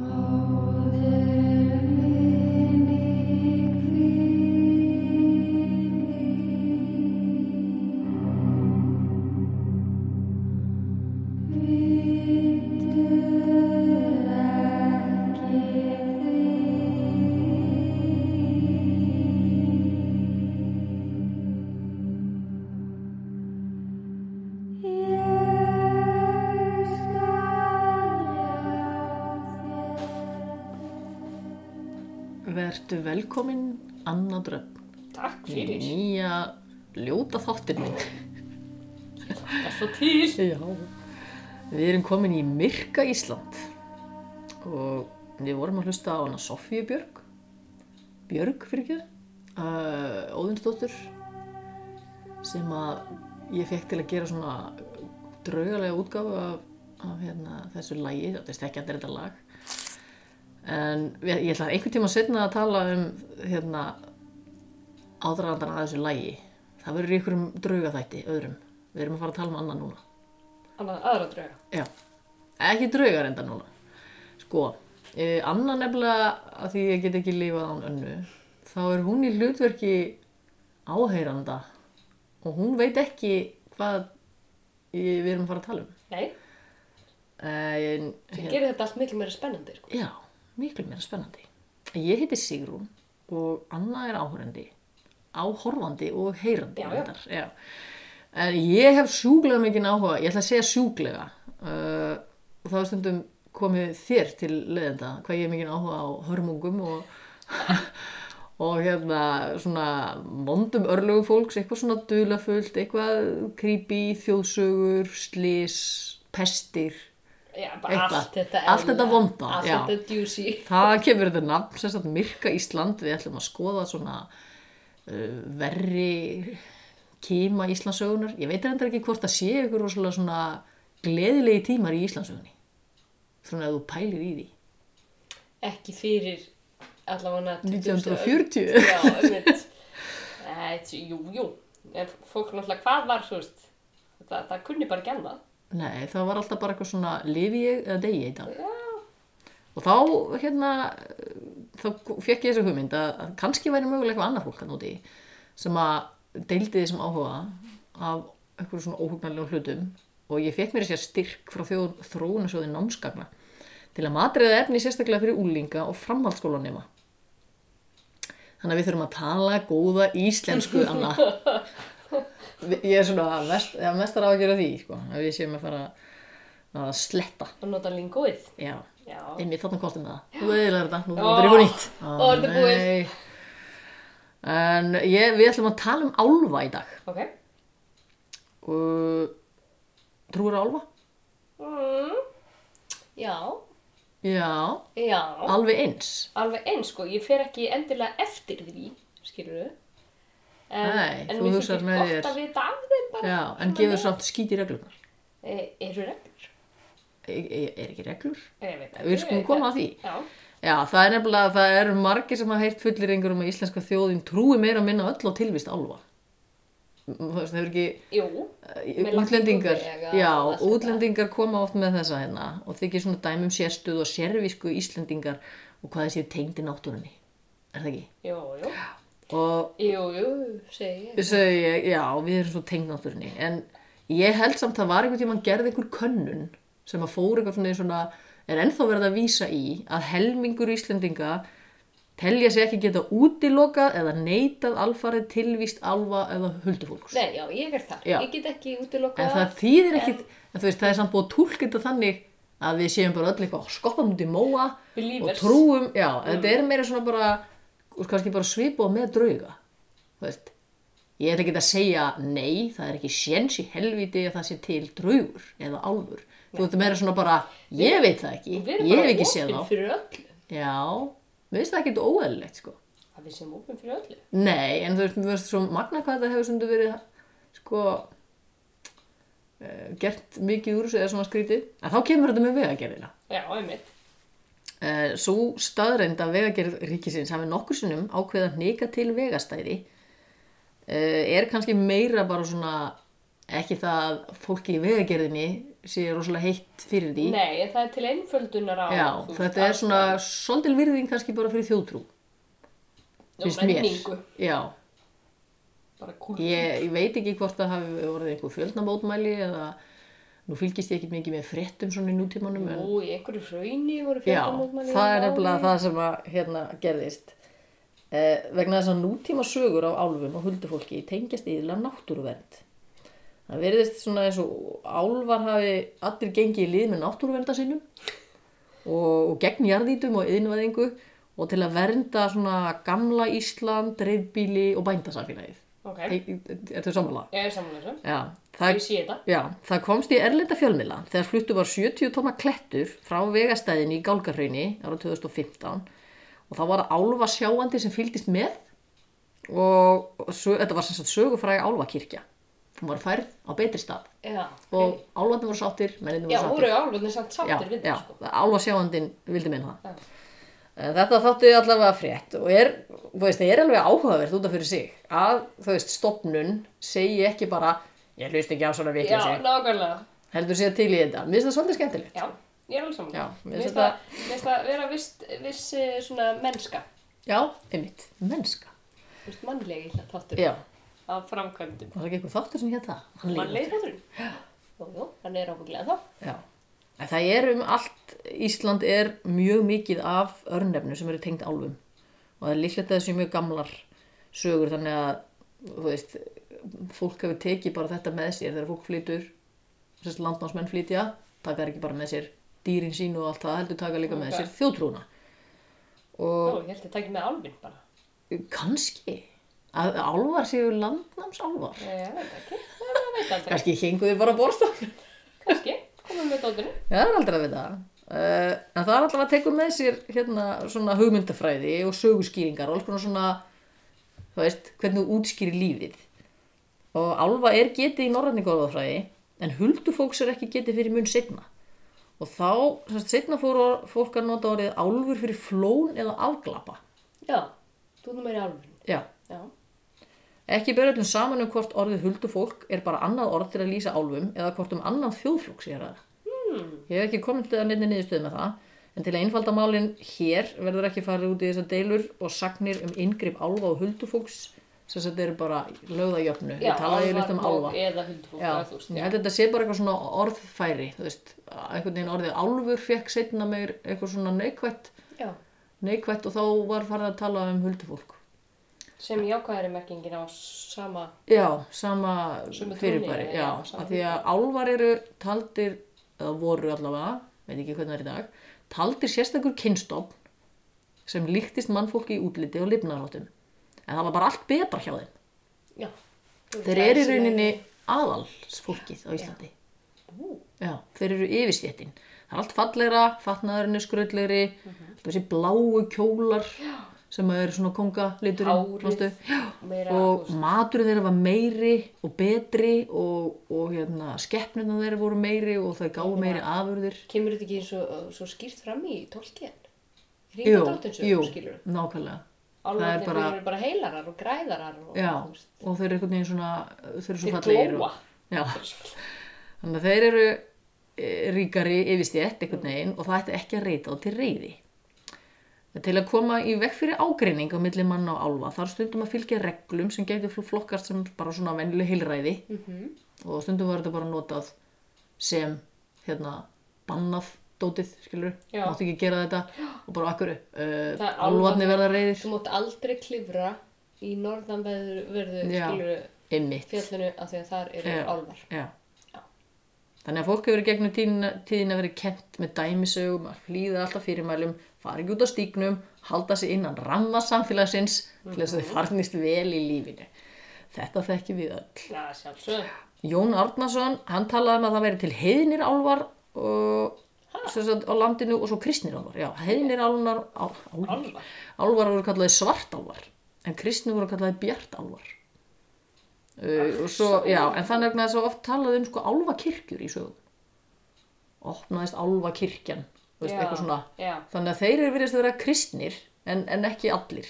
Maude velkomin Anna Dröfn Takk í fyrir. nýja ljóta þáttir minn. Það er svo til. Já. Við erum komin í Myrka Ísland og við vorum að hlusta á hana Sofíu Björg, Björg fyrir ekki, uh, Óðinsdóttur sem að ég fekk til að gera svona draugalega útgáfu af, af hérna, þessu lagi, þetta er ekki allir þetta lag. En ég ætla einhvern tíma setna að tala um hérna, ádraðandan að þessu lagi. Það verður í einhverjum draugaþætti, öðrum. Við erum að fara að tala um annað núna. Annað aðra drauga. Já, ekki draugar enda núna. Sko, eh, Anna nefnilega, að því ég get ekki lifað án önnu, þá er hún í hlutverki áheyranda og hún veit ekki hvað ég, við erum að fara að tala um. Nei, En, það gerir þetta allt miklu meira spennandi, sko. já, miklu meira spennandi. Ég heiti Sigrún og Anna er áhörandi, áhorfandi og heyrandi. Já, já. já. Ég hef sjúglega mikið áhuga, ég ætla að segja sjúglega, uh, og þá stundum komið þér til leðenda hvað ég hef mikið áhuga á hörmungum og, og hérna svona vondum örlögum fólks, eitthvað svona dulafullt, eitthvað creepy, þjóðsögur, slís, pestir, Já, allt þetta Allt þetta vonda, Allt já. þetta juicy. Það kemur þetta nafn, sem sagt Myrka Ísland, við ætlum að skoða svona uh, verri kýma Íslandsögunar. Ég veit reyndar ekki hvort það sé ykkur rosalega svona gleðilegi tímar í Íslandsögunni. Svona að þú pælir í því. Ekki fyrir allavega 1940. Já, einmitt. Nei, jú, jú. En fólk náttúrulega, hvað var, veist, það, það kunni bara annað. Nei, það var alltaf bara eitthvað svona lifi ég eða degi ég í dag. Já. Og þá, hérna, þá fekk ég þessu hugmynd að, kannski væri mögulega eitthvað annar fólk að núti sem að deildi þessum áhuga af eitthvað svona óhugnarlegum hlutum og ég fekk mér þessi styrk frá þjóð þróunasjóði námskagna til að matriða efni sérstaklega fyrir úlinga og framhaldsskólanema. Þannig að við þurfum að tala góða íslensku, Anna. Ég er svona mest, ja, mestar á að gera því, sko, að við séum að fara að sletta. Og nota lingóið. Já, Já. einmitt þarna kostum það. Þú veðilega þetta, nú er þetta ykkur nýtt. er þetta búið? nei. En ég, við ætlum að tala um álfa í dag. Ok. Og, trúir á álfa? Mm. Já. Já, Já. alveg eins. Alveg eins, sko. Ég fer ekki endilega eftir því, skilur við. En, Nei, en þú mér þykir með gott að vita af þeim bara. Já, en gefur samt skít í reglunar. E, eru reglur? Er, er er ekki reglur? Ég veit ekki. Við skulum koma að því. Já. Já, það er nefnilega, það eru margir sem hafa heyrt fullir um að íslenska þjóðin trúi meira að minna öll á tilvist. Þú veist, það hefur ekki, Jú. Útlendingar, já, þetta. útlendingar koma oft með þessa hérna og þykir svona dæmum sérstuð og sérvisku Íslendingar og hvað þessi tengdi náttúrunni, er það ekki? Jú, jú. Og Jú, jú, segi ég. segi ég, já, við erum svo tengd náttúrunni, en ég held samt að var einhvern tímann gerði einhver könnun sem að fór eitthvað svona, er ennþá verið að vísa í að helmingur Íslendinga telja sig ekki geta útilokað eða neitað alfarið tilvíst alfa eða huldufólks. Nei, já, ég er þar. Já. Ég get ekki útilokað En það þýðir ekki, en þú veist, það er samt búið þetta þannig að við séum bara öll eitthvað í móa og trúum, já, þetta er meira svona bara, kannski bara svipað með drauga, þú veist. Ég ætla ekki að segja nei, það er ekki séns í helviti að það sé til draugur eða álfur. Þú veist, meira svona bara, ég veit það ekki, Við ég hef ekki séð þá. Já, mér finnst það ekki óeðlilegt, sko. Að við séum opin fyrir öllu. Nei, en þú veist, mér finnst svo magna hvað þetta hefur stundu verið sko uh, gert mikið úr þessu eða svona skrítið en þá kemur þetta með vegagerðina Já, einmitt. Uh, Svo staðreind að vegagerð ríkisins hafi nokkur sinnum ákveða hnika til vegastæði uh, er kannski meira bara svona ekki það að fólki í vegagerðinni sé rosalega heitt fyrir því. Nei, það er til einföldunar á Já, þetta er svona svolítil virðing kannski bara fyrir þjóðtrú, mér. menningu, Já, ég, ég veit ekki hvort það hafi orðið einhver fjöldnamótmæli eða nú fylgist ég ekki mikið með fréttum svona í nútímanum en Jú, í einhverju hrauni voru Já, fjöldamótmæli það er nefnilega það sem að hérna gerðist. Eh, vegna þess að nútíma sögur á álfum og huldufólki tengjast yfirlega náttúruvernd. Það verðist svona eins og álfar hafi allir gengið í lið með náttúruvernda sinum og, og gegn jarðítum og yðinvæðingu og til að vernda svona gamla Ísland, dreifbíli og bændasamfélagið. Ok, Er þetta sammála? ég er saman þessu Já, það Ég sé þetta Já, það komst í erlenda fjölmiðla þegar fluttu var 70 tóma klettur frá vegastæðinni í Gálgarhrauni ára 2015 og þá var það álfa sjáandi sem fylgdist með og, og sög, þetta var sem sagt sögufræg álfakirkja. Hún var færð á betri stað Já, og álfarnir voru sáttir, menninni Já, voru voru sáttir. álfarnir samt Já, sáttir við já, það sko álfa sjáandin vildi minna það. Já. En Þetta þáttu allavega frétt og er, veist, er alveg áhugavert út af fyrir sig að, veist, stopnun segi ekki bara, ég hlust ekki á svona vitleysi nákvæmlega. Heldur sé til í þetta. Mér finnst það svolítið skemmtilegt. Já, ég er alveg saman mér finnst það það vera viss, viss eh, svona mennska. Já, einmitt, mennska. Þú veist, mannlegi þáttur af framkvæmdum. Var það ekki eitthvað þáttur sem hétt það? Mannlegi þátturinn. Jú, jú, hann er ábygglega þá. Já, en það er um allt, Ísland er mjög mikið af örnefnu sem eru tengt álfum og það er líklegt að þessi mjög gamlar sögur þannig að, þú veist, fólk hefur tekið bara þetta með sér þegar fólk flytur, þess landnámsmenn flytja, taka ekki bara með sér dýrin sín og allt það, heldur taka líka með Ok. sér þjóðtrúna. Og Ó, ég held að taka með álfinn bara kannski, að álfar séu landnámsálfar. Ég veit ekki, það veit aldrei Kannski henguðu bara borstofn. Kannski, komum við dótturinn Já, það er aldrei að vita. Uh, en það er alltaf að teka með sér hérna svona hugmyndafræði og söguskýringar og alls konar svona, þú veist, hvernig þú útskýrir lífið. Og álfa er getið í norrætni góðafræði en huldufólks er ekki getið fyrir mun setna. Og þá, semst, setna fór fólk að nota orðið álfur fyrir flón eða afglapa. Já, þú erum meira álfinn Já. Já, Ekki ber öllum saman um hvort orðið huldufólk er bara annað orð til að lýsa álfum eða hvort um annan þjóðflokk sé það. Hmm. Ég hef ekki komið til að nefni niðurstöðu með það, en til að einfalda málinn hér verður ekki farið út í þessar deilur og sagnir um inngrip álfa og huldufólks sem þetta eru bara lögðajöfnu. Ég talaði yfirleitt um álfa. eða huldufólk eða þú veist ég held að þetta sé bara eitthvað svona orðfæri, þú veist, einhvern veginn orðið álfur fekk setna meir eitthvað svona neikvætt, neikvætt og þá var farið að tala um huldufólk. Sem jákvæðari merkingin á sama Já, sama fyrirbæri, já, já, sama af því að álvar eru taldir, eða voru allavega, veit ekki hvernig það er í dag, taldir sérstakur kynstofn sem líktist mannfólki í útliti og lifnaðaráttum. En það var bara allt betra hjá þeim. Já, Þeir eru í rauninni aðalsfólkið á Íslandi. Já, þeir eru yfirstjettin. Það er allt fallegra, fatnaðurinn er skröldlegri, Mhm. þessi bláu kjólar sem eru svona kongaliturinn. Og maturinn þeirra var meiri og betri og, og hérna, skeppnuna þeirra voru meiri og þau gáðu meiri afurðir. kemur þetta ekki svo, svo skýrt fram í tólkien Jú, jú, nákvæmlega. Bara- bara... eru bara heilarar og græðarar og, Já, og þeir eru einhvern veginn svona, þeir eru svo þeir fallegir. Og, þannig að þeir eru e, ríkari yfirstjett einhvern veginn og það ætti ekki að reyta þá til reyði. Til að koma í vekk fyrir ágreining á milli manna og álfa þarf stundum að fylgja reglum sem getur flokkast sem bara svona vennileg heilræði. Mhm. og stundum var þetta bara notað sem hérna bannað dótið, skilur, máttu ekki gera þetta. Og bara akkur, uh, álfarnir verða reyðir, þú mátt aldrei klifra í norðanverðu verðu Já. skilur fjallinu af því að þar eru Já. álfar. Já. Þannig að fólk hefur gegnum tíðina, tíðina verið kent með dæmisögum að flýða alltaf fyrirmælum, fara ekki út á stíknum, halda sig innan ramma samfélagsins til þess að þau farnist vel í lífinu. Þetta þekkjum við öll. Já, sjálfsög Jón Árnason, hann talaði um að það veri til heiðnir álfar og, sem sagt, á landinu og svo kristnir álfar. Já, heiðnir álfar, á, álfar. Álfar álfar voru kallaði svart álfar en kristnir voru kallaði bjart álfar. Uh, og svo, já, en þannig að það oft talaði um sko álfakirkjur í sögum. Opnaðist álfakirkjan, þú veist, Já, eitthvað svona. já. Þannig að þeir eru verið að vera kristnir en, en ekki allir.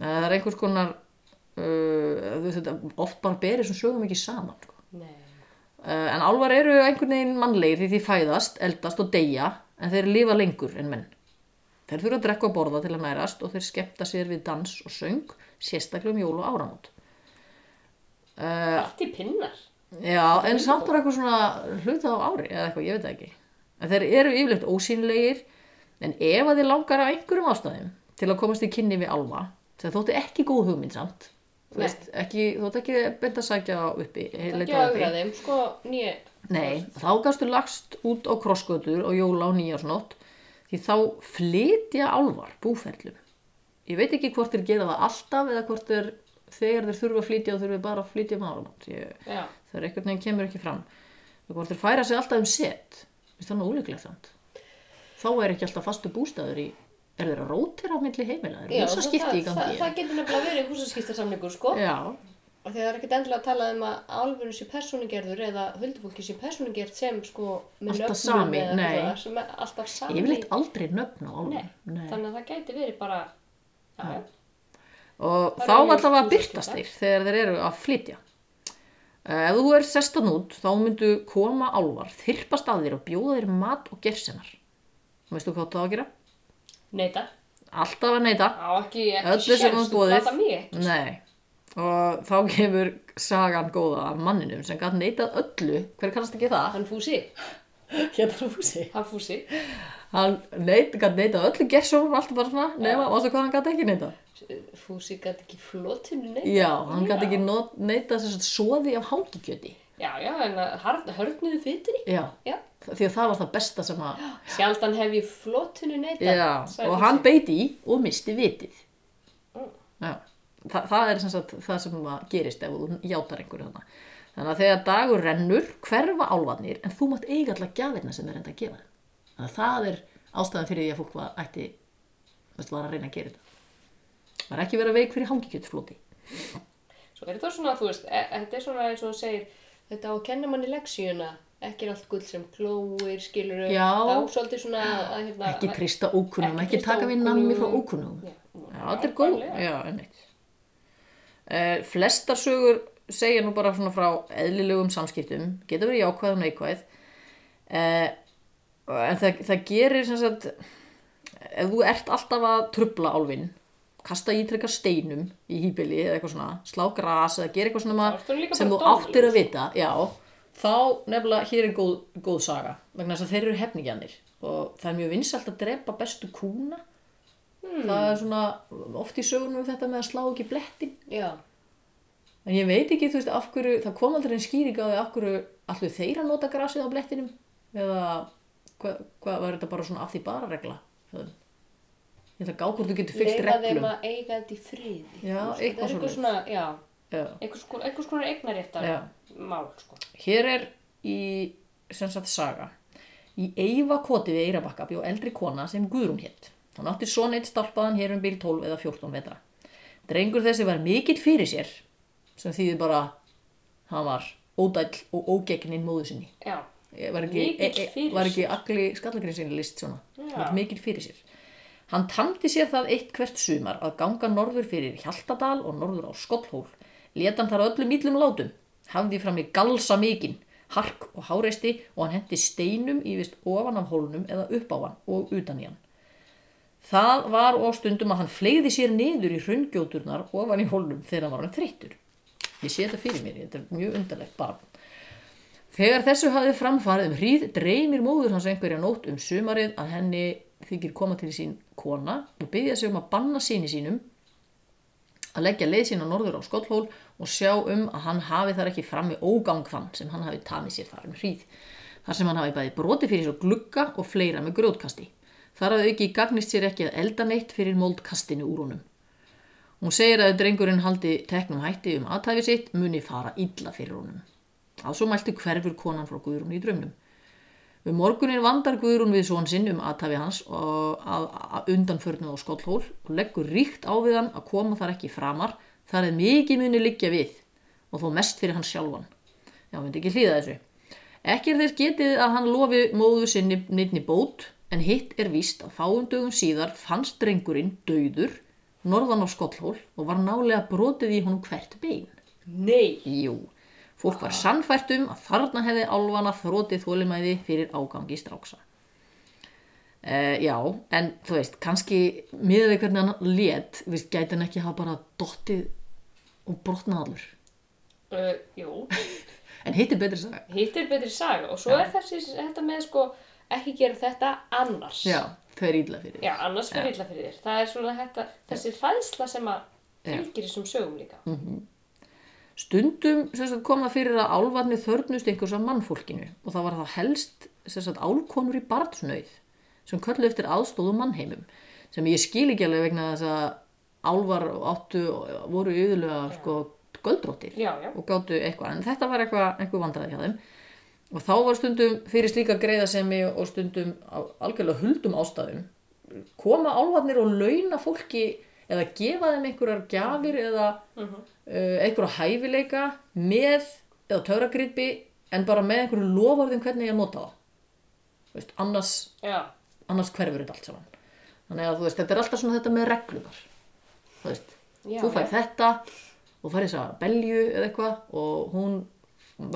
Eh, Það er einhvers konar, uh, veist, þetta oft bara berið sem sögum ekki saman, sko. Uh, en álvar eru einhvern veginn mannlegir því því fæðast, eldast og deyja en þeir lifa lengur en menn. Þeir þurfa að drekka og borða til að nærast og þeir skemmta sér við dans og söng, sérstaklega um jól og áramót. Allt í pinnar. Já, en samt bara eitthvað svona hluta á ári eða eitthvað, ég veit ekki. En þeir eru yfirleitt ósýnlegir en ef að þið langar af einhverjum ástæðum til að komast í kynni við álfa, sem þótti ekki góð hugmynd samt, þú Nei. veist, ekki, þótti ekki beint að sækja uppi, Ekki að uppi. augra þeim, sko, nýja. Nei, þá gastu lagst út á krossgötur og jóla og nýjarsnótt því þá flytja álvar búferlum. Ég veit ekki hvort þeir gera það alltaf eða hvort þeir þegar þeir þurfa að flytja og þurfa bara að flytja um Já. það er einhvern veginn kemur ekki fram. Hvort þeir færa sig alltaf um set, veist það nú úleiklegt samt. Þá er ekki alltaf fastu bústæður í, er þeir að rótira á milli heimila? Er Já, það það, skipti í gangi? það getur nefnilega verið húsaskiptarsamningur, sko. Já, Og því það er ekkert endilega að tala um að álfurinn sé persónugerður eða huldufólki sé persónugerð sem sko með nöfnum sami, eða nei. eitthvað, sem er alltaf sami. yfirleitt aldrei nöfn á álfum. Nei, þannig að það gæti verið bara, já, já. og þá allavega byrtast þeir þegar þeir eru að flytja ef þú er sestan út þá myndu koma álvar þyrpast að þér og bjóða þér mat og gersenar veistu hvað það á að gera? Neita. alltaf að neyta Á ekki, ekki hún þú plata mig ekki. Nei. og þá kemur sagan góða af manninum sem gæti neitað öllu hver kannast ekki það? Hann fúsi, hérna fúsi hann fúsi. Hann neit, gæti neitað öllu gersunum alltaf bara svona nema, og hvað hann gæti ekki neitað? Fúsi gæti ekki flotinu neita. Já, hann gæti ekki neitað þess að soði af hangikjöti Já, já, en að hörnuðu fytri. Já, Já. því að það var það besta sem að Sjaldan hef ég flotinu neita. Já, og hann beiti í og misti vitið Mm. Já, Þa, það er sem sagt það sem gerist ef þú játar einhverju þarna Þannig að þegar dagur rennur hverfa álfarnir en þú mátt eiga allar gjafirna sem er enda að gefa þeim Þannig að það er ástæðan fyrir því að fólk var, ætti veist, var að reyna að gera þetta. Það er ekki verið að veik fyrir hangikjötflóti Svo er þetta svona, þú veist, e þetta er svona eins og þú segir, þetta á að kenna manni leksíuna, ekki er allt gull sem glóir, skilur Já. þá svolítið svona að hérna, Ekki trista ókunnum, Ekki ekki, taka við nammi frá ókunnum. Já, Já, þetta er góð, já, einmitt. Uh, flestar sögur segja nú bara svona frá eðlilegum samskiptum, getur verið jákvæð og neikvæð. Uh, en það, það gerir sem sagt, ef þú ert alltaf að trubla álfinn, kasta ítrekka steinum í hýbili eða eitthvað svona, slá gras eða gera eitthvað svona sem þú áttir að dómlegur. vita, já, þá nefnilega hér er góð, góð saga, vegna þess að þeir eru hefningjanir og það er mjög vinsalt að drepa bestu kúna. Það er svona oft í sögunum um þetta með að slá ekki blettin Já, en ég veit ekki þú veist af hverju það kom aldrei en skýring á því af hverju allir þeir að nota grasið á blettinum eða hvað hva, var þetta bara svona af því bara regla þeim? ég ætla að gá hvort þú getur fyllt leifa þeim reglum að eiga þetta í friði. Já, eitthvað eitthvað svoleiðis. svona, já, Já. einhvers konar eignaréttar mál, sko. hér er í sem sagt saga í Eyva koti við Eirabakka bjó eldri kona sem Guðrún hétt hann átti son eitt stálpaðan hér um bíl 12 eða 14 vetra drengur þessi var mikill fyrir sér sem þýðir bara hann var ódæll og ógegnin móðu sinni Já, var ekki, e, e, var ekki agli skallagrinsinni list svona? Var mikill fyrir sér. Hann tamdi sér það eitt hvert sumar að ganga norður fyrir Hjaltadal og norður á Skollhól leta hann þar öllum íllum látum. Hafði fram í galsa mikinn hark og háresti og hann hendi steinum í vist ofan af hólnum eða upp á hann og utan í hann. Það var og stundum að hann fleigði sér niður í hraungjóturnar ofan í hólnum þegar hann var hann þreyttur. Ég sé þetta fyrir mér, þetta er mjög undarlegt barn Þegar þessu hafði framfarið um hríð dreymir móður hans einhverja nótt um sumarið að henni þykir koma til sín kona og byggja sig um að banna síni sínum að leggja leið sín á norður á skollhól og sjá um að hann hafi þar ekki frammi ógang þann sem hann hafi tamið sér þar um hríð. Þar sem hann hafi bæði broti fyrir svo glugga og fleira með grjótkasti. Þar að auki gagnist sér ekki að elda neitt fyrir moldkastinu úr honum. Hún segir að drengurinn haldi teknum hætti um aðtæfi sitt muni fara illa fyrir honum. Að svo mælti hverfur konan frá Guðrún í draumnum. Um morgunin vandar Guðrún við svon sinn um aðtafi hans að, að undanförnu á skollhól og leggur ríkt á við hann að koma þar ekki framar þar er mikið muni liggja við og þó mest fyrir hann sjálfan. Já, myndi ekki hlýða þessu. Ekki er þess getið að hann lofi móðu sinni nýtni bót en hitt er víst að fáum dögum síðar fannst drengurinn döður norðan á skollhól og var nálega brotið í honum hvert bein. nei, Jú, Fólk var sannfært um að þarna hefði álfana þrótið þólimæði fyrir ágangi stráksa. Uh, já, en þú veist, kannski miðað við hvernig hann lét, þú veist, gæti hann ekki hafa bara dottið og brotnað allur. uh, jú, En hitt er betri saga. hitt er betri saga og svo er þessi, þetta með sko ekki gera þetta annars Já, þau er ídla fyrir. Já, annars fyrir illa fyrir þér það er svona þetta, þessi hræðsla sem að fylgir þessum sögum líka Stundum sagt, kom það fyrir að álfarnir þörnust einhvers af mannfólkinu og það var það helst sagt, álkonur í barnsnauð sem köllu eftir aðstóðum mannheimum sem ég skil ekki alveg vegna þess að álfar áttu voru yfirlega sko göldróttir Já, já. og gáttu eitthvað en þetta var eitthvað, eitthvað vandræði hjá þeim og þá var stundum fyrir slíka greiðasemi og stundum algjörlega huldum ástæðum koma álfarnir og launa fólki eða gefa þeim einhverjar gjafir eða uh, einhverja hæfileika með eða töfragripi en bara með einhverju lofarðum hvernig ég að nota það. Þú veist, annars, Já, annars hverfur þetta allt saman. Þannig að þú veist, þetta er alltaf svona þetta með reglunar þú veist, Já, þú fær já. þetta og fær þess að belju eða eitthvað og hún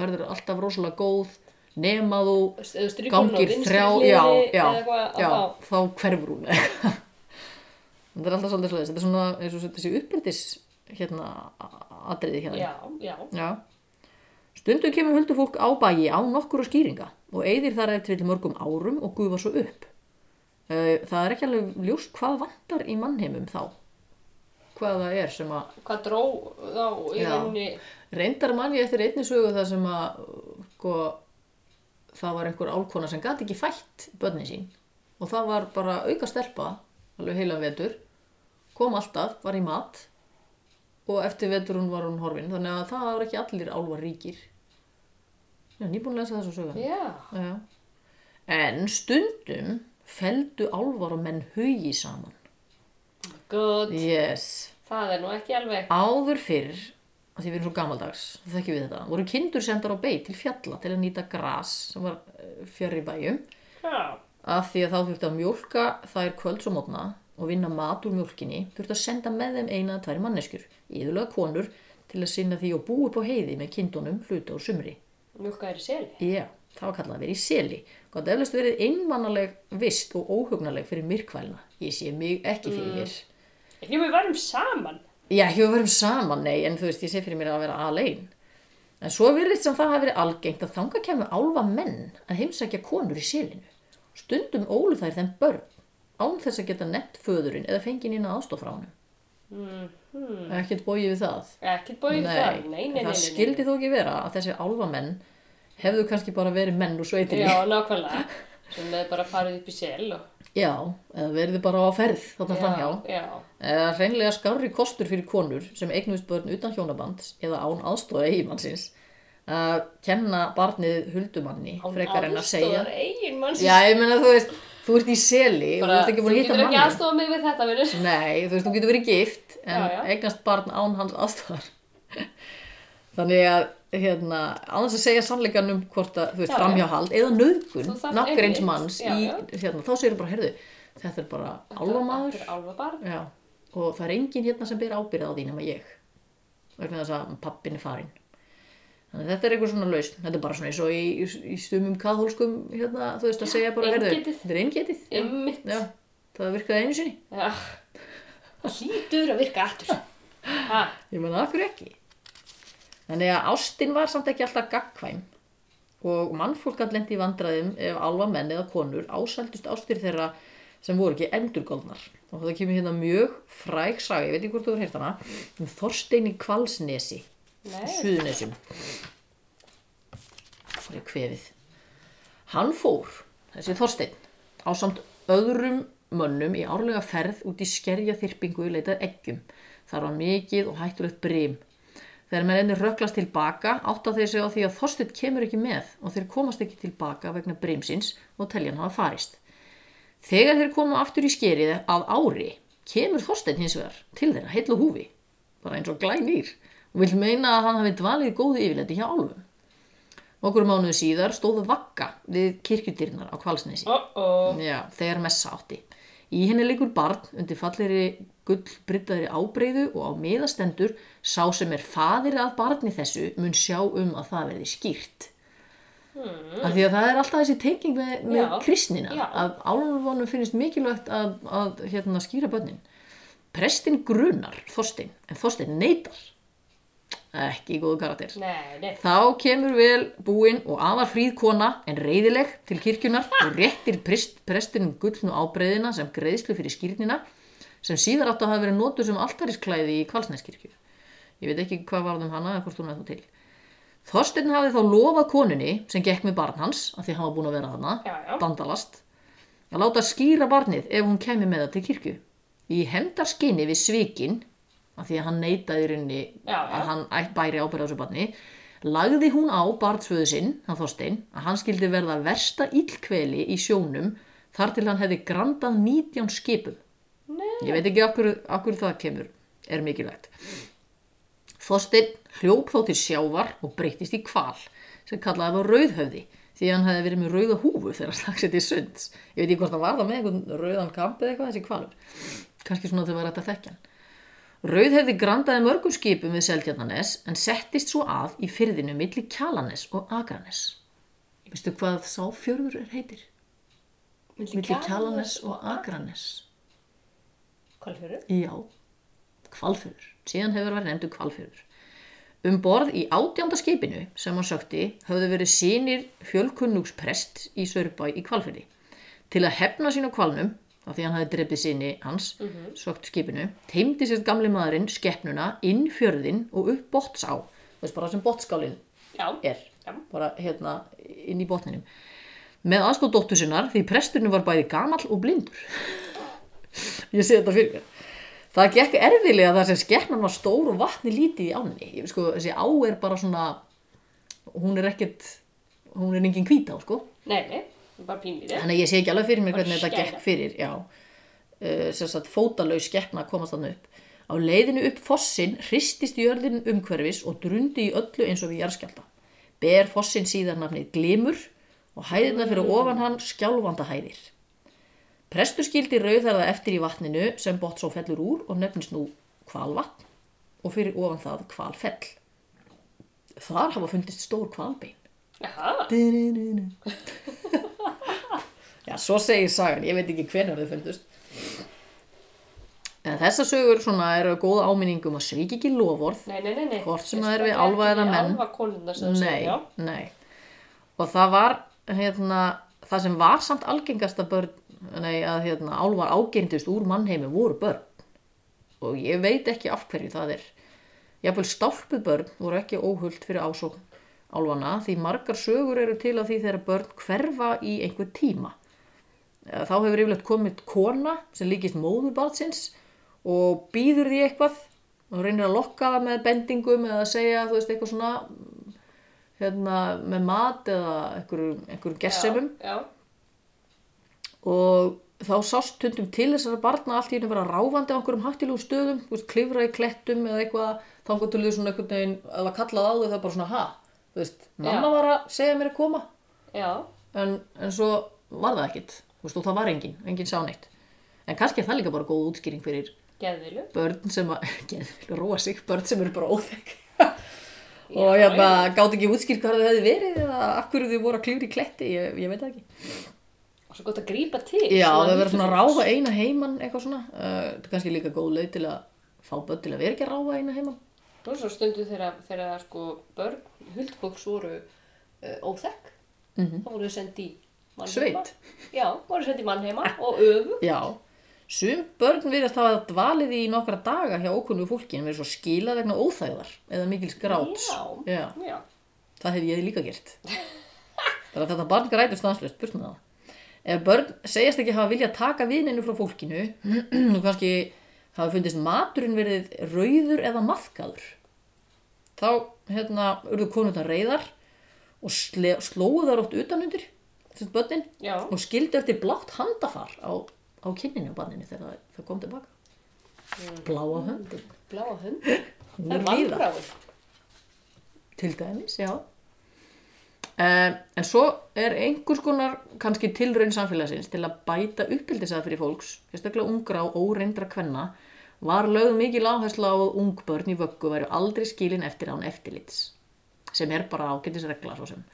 verður alltaf rosalega góð nema þú gangir þrjá já, já, já, þá hverfur hún. eitthvað. þetta er alltaf svolítið svolítið þetta er svona eins og þessi uppeldis hérna atriði hérna Já, já, Já. Stundum kemur huldufólk á bæi á nokkura skýringa og eyðir þar eftir mörgum árum og gufa svo upp. Það er ekki alveg ljóst hvað vantar í mannheimum þá. Hvað það er sem að hvað dró þá í rauninni reyndar mann ég eftir einni sögu það sem að sko, það var einhver álkona sem gati ekki fætt börnin sín og það var bara auka stelpa alveg heilan vetur. Kom alltaf, var í mat og eftir vetur hún var hún horfin. Þannig að það var ekki allir álvar ríkir. Já, nýbúin að lesa þessu sögu. Já, Já. En stundum feldu álvar og menn hugi saman. Good Yes. Það er nú ekki alveg. Áður fyrr, því við erum svo gamaldags, þá þekkjum við þetta, voru kindur sendar á beit til fjalla til að nýta gras sem var fjari bæjum. Já, af því að þá þurfti að mjólka þær kvölds og mótna og vinna mat úr mjólkinni þurfti að senda með þeim eina að tværi manneskjur, íðulega konur til að sinna því og búi upp á heiði með kindunum hluta úr sumri. mjölka er í seli Já, það var kallað að vera í seli. Gátt eflaust verið einmannaleg vist og óhugnaleg fyrir myrkvælna. Ég sé mig ekki fyrir mér. Ekki við varum saman Já, ekki við verum saman, nei, en þú veist, ég sé fyrir mér að vera alein. En svo virðist sem það Stundum ólu þær þeim börn, án þess að geta nefnt föðurinn eða fengið að aðstof frá honum. mm, hmm. Ekkert bóið við það. Ekkert bóið það Nei, nei, nei, það skildi þó ekki vera að þessi álfamenn hefðu kannski bara verið menn úr sveitinni. Já, nákvæmlega sem með bara farið upp í sel og... Já, eða verið bara á ferð þarna framhjá. Já, Eða hreinlega skárri kostur fyrir konur sem eignust börn utan hjónabands eða án aðstóða eiginmannsins að kenna barnið huldumanni frekar en að segja. Aðstoðar eigin manns Já, ég meina þú veist, þú ert í seli þú bara, ert ekki búin að hitta Þú getur ekki aðstofa mig við þetta, vinnur Nei, þú veist, þú getur verið gift en Já, já. eignast barn án hans aðstofar. Þannig að, hérna, þess að segja sannleikanum hvort að, þú veist, Já, já. framhjáhald eða nöðgun Þú nafngreins einmitt. manns í, hérna, þá segir bara, þetta er bara álfamaður. Þetta er álfabarn Já, og það er enginn hérna sem ber ábyrða á því nema ég vegna þess að pappin er farinn þannig að þetta er eitthvað svona lausn. Þetta er bara svona eins og í, í, í stumum kathólskum hérna, þú veist að segja bara eingetið. þetta er eingetið. Einmitt. já, það virkaði einu sinni. Já. Hlýtur að virka aftur. Ha, ég menna af hverju ekki? Þannig að ástin var samt ekki alltaf gagkvæm og mannfólk gætt lendi í vandræðum ef alva menn eða konur ásældust ástir þeirra sem voru ekki endurgóldnar og það kemur hérna mjög fræg saga, ég veit ekki hvort þú er hana. Um Þorstein í Kvalsnesi Það er kvefið? Hann fór, þessi Þorstein á samt öðrum mönnum í árlega ferð út í skerja þyrpingu í leitað eggjum. Þar var mikið og hættulegt brim. Þegar menninni röklast tilbaka átta þeir sig á því að Þorsteinn kemur ekki með og þeir komast ekki tilbaka vegna brimsins og teljan hafa farist. Þegar þeir koma aftur í skerið að ári kemur Þorsteinn hins vegar til þeirra heill og húfi, bara eins og glænýr og vil meina að hann hafi dvalið góðu yfirleiti hjá álfum. Okkur mánuðu síðar stóðu vakka við kirkjudyrnar á Kvalsnesi. ó ó Já, þegar messa átti. Í henni liggur barn undir fallegri gullbryttaðri ábreyðu og á miðastendur sá sem er fadir að barni þessu mun sjá um að það verði skýrt. Mm. Af því að það er alltaf þessi tenging með, með kristnina Já. að álfunum finnst mikilvægt að, að hérna, skýra börnin. Prestin grunar Þorstein en Þorstein neytar. Ekki góðu karakter. Nei, nei. Þá kemur vel búin og afar fríð kona en reyðileg til kirkjunar og réttir prest, prestinum gullnu ábreyðina sem greiðslu fyrir skýrnina sem síðar átt að hafa verið notur sem altarisklæði í Kvalsneskirkju. Ég veit ekki hvað varð um hana eða hvort hún er þá til. Þorsteinn hafði þá lofað konunni sem gekk með barn hans, af því var búin að vera hana, Já, já. dandalast, að láta skýra barnið ef hún kemi með það til kirkju. Í hefndarskinni við svikin, af því að hann neitaði í rauninni Já, já. að hann ætt bæri ábyrða á þessu barni, lagði hún á barnsföðu sinn, hann Þorstein, að hann skildi verða versta illkveli í sjónum þar til hann hefði grandað 19 skipum. Nei. Ég veit ekki okkur, okkur það kemur, er mikilvægt. Þorsteinn hljóp þó til sjávar og breyttist í kval sem kallaði var rauðhöfði því að hann hefði verið með rauða húfu þegar hann sér til sunds. Ég veit ekki hvort það var það með einhvern rauðan kamp eða eitthvað þessi kvalur. Kannski svona þau var þetta að Rauðhöfði grandaði mörgum skipum við Seltjarnanes en settist svo að í fyrðinu milli Kjalanes og Akranes. Veistu hvað sá fjörður er heitir? Milli Kjalanes og Akranes. Hvalfjörður? Já, kvalfjörður. Síðan hefur verið nefndu kvalfjörður. Um borð í átjánda skipinu sem hann sökti höfðu verið sínir fjölkunnugsprest í Sörbæ í kvalfjörði. Til að hefna sín á kvalnum, af því hann hafði drefið sinni hans, sökt skipinu, teimdi sér gamli maðurinn skeppnuna inn fjörðin og upp bottsá, þess bara sem bottskálinn er, Já. bara hérna inn í botninum. Með aðstóð dóttur sinnar því presturinn var bæði gamall og blindur. Ég sé þetta fyrir mér. Það gekk erfilega þar sem skeppnan var stór og vatni lítið í ánni. Ég, sko, þessi á er bara svona, hún er ekkert, hún er engin hvítá, sko. Nei, nei. Bara pínlítið. Þannig að ég sé ekki alveg fyrir mér Bara hvernig þetta gekk fyrir, já. Uh, sem sagt, fótalaus skeppna komast þannig upp. Á leiðinu upp fossin hristist jörðin umhverfis og drundi í öllu eins og við jarðskjálta. Ber fossin síðar nafnið Glimur og hæðina fyrir ofan hann skjálfanda hæðir. Prestur skildi rauðarða eftir í vatninu sem bótt svo fellur úr og nefnist nú kvalvatn og fyrir ofan það kvalfell. Þar hafa fundist stór kvalbein. Jaha. Svo segir sagan, ég veit ekki hvenær þau fundust. En þessar sögur svona eru góða áminningum að svík ekki lofórð. Nei, nei, nei. Hvort sem það er við álfa eða menn. Nei. Og það var, hérna, það sem var samt algengasta börn, nei, að hérna, álfar ágengdust úr mannheimi voru börn. Og ég veit ekki af hverju það er. Jafnvel stálpuð börn voru ekki óhult fyrir ásókn álfana því margar sögur eru til af því þegar börn hverfa í einhver tíma. Þá hefur yfirleitt komið kona sem líkist móður barnsins og býður því eitthvað og reynir að lokka það með bendingum eða að segja þú veist eitthvað svona hérna, með mat eða einhverjum, gessemum og þá sást tundum til þessara barna allt í henni vera ráfandi á einhverjum hættilegu stöðum, veist, klifra í klettum eða eitthvað, þá til því svona einhvern veginn eða kallað á þau það bara svona ha? Þú veist, mamma Já. var að segja mér að koma. En, en svo var það ekkit veist, og það var engin, engin sá neitt en kannski er það líka bara góð útskýring fyrir geðvilu. börn sem að, róa sig, börn sem eru bara óþekk og ég gátt ekki útskýrt hvað það hefði verið eða af hverju þau voru að klifra í kletti, ég, ég veit ekki Og svo gott að grípa til. Já, það verður svona að ráfa eina heimann eitthvað svona, uh, þetta er kannski líka góð leið til að fá börn til að vera ekki að ráfa eina heimann Nú svo stundu þegar, sko börn, huldfólks voru uh, óþekk. Mhm. Þá voru þau sendi í mannheima. Sveit. Já, voru sendi í mannheima og öfu. Já, sum börn virðast hafa dvalið í nokkra daga hjá ókunnu fólki en verið svo skilað vegna óþægðar eða mikils gráts Já, Já, já. það hef ég líka gert er að þetta barn grætur stanslust, burt með það Ef börn segjast ekki hafa viljað taka vininu frá fólkinu og kannski hafa fundist maturinn verið rauður eða maðkaður þá hérna urðu konundar reyðar og þar oft utanundir þessi börnin. Já, og skildi eftir blátt handafar á, á kinninu á barninu þegar það, það kom tilbaka bláa höndin. Bláa hund. Það er vandráð. til dæmis, já. Uh, en svo er einhvers konar kannski tilraun samfélagsins til að bæta uppbyldisað fyrir fólks, sérstaklega ungra og óreindra kvenna, var lögð mikil áhersla á að ungbörn í vöggu væru aldrei skilin eftir án eftirlits, sem er bara ágætisregla svo sem.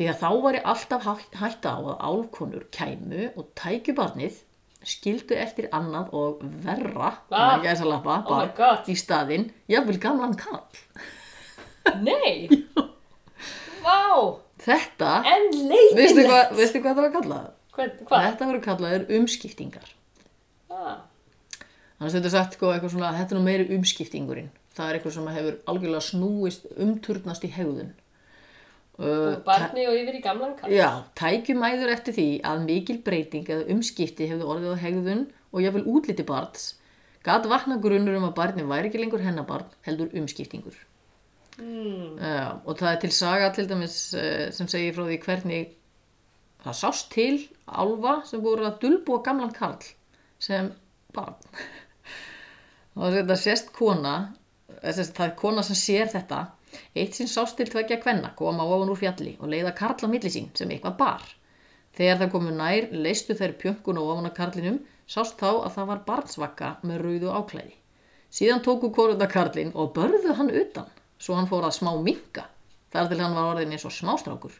Því að þá væri alltaf hætt- hætta á að álkonur kæmu og tækju barnið, skildu eftir annað og verra, Ah, lappa, oh God. í staðinn, jafnvel gamlan kall. Nei! Vá! Þetta, En veistu hvað, veistu hvað það var kallað? Hvað? Þetta voru kallaðir umskiptingar. Ah, Þannig að þetta er sagt sko eitthvað svona, þetta er nú meiri umskiptingurinn. Það er eitthvað sem hefur algjörlega snúist, umturnast í hegðun. Uh, og barni og yfir í gamlan kall. já, tækjumæður eftir því að mikil breyting eða umskipti hefur orðið á hegðun og jáfnvel útliti barns, gat vakna grunnur um að barni væri ekki lengur hennabarn, heldur umskiptingur. Mm. Já, og það er til saga til dæmis eh, sem segir frá því hvernig það sást til álfa sem voru að dulbúa gamlan karl sem barn og þetta sést kona eh, það er kona sem sér þetta eitt sinn sást til tveggja kvenna koma ofan úr fjalli og leiða karl á milli sín sem eitthvað bar þegar það komu nær leistu þær pjönkun og ofan á karlinum sást þá að það var barnsvakka með rauðu áklæði Síðan tóku konunda karlinn og börðu hann utan, svo hann fór að smá minka, þar til hann var orðin eins og smástrákur.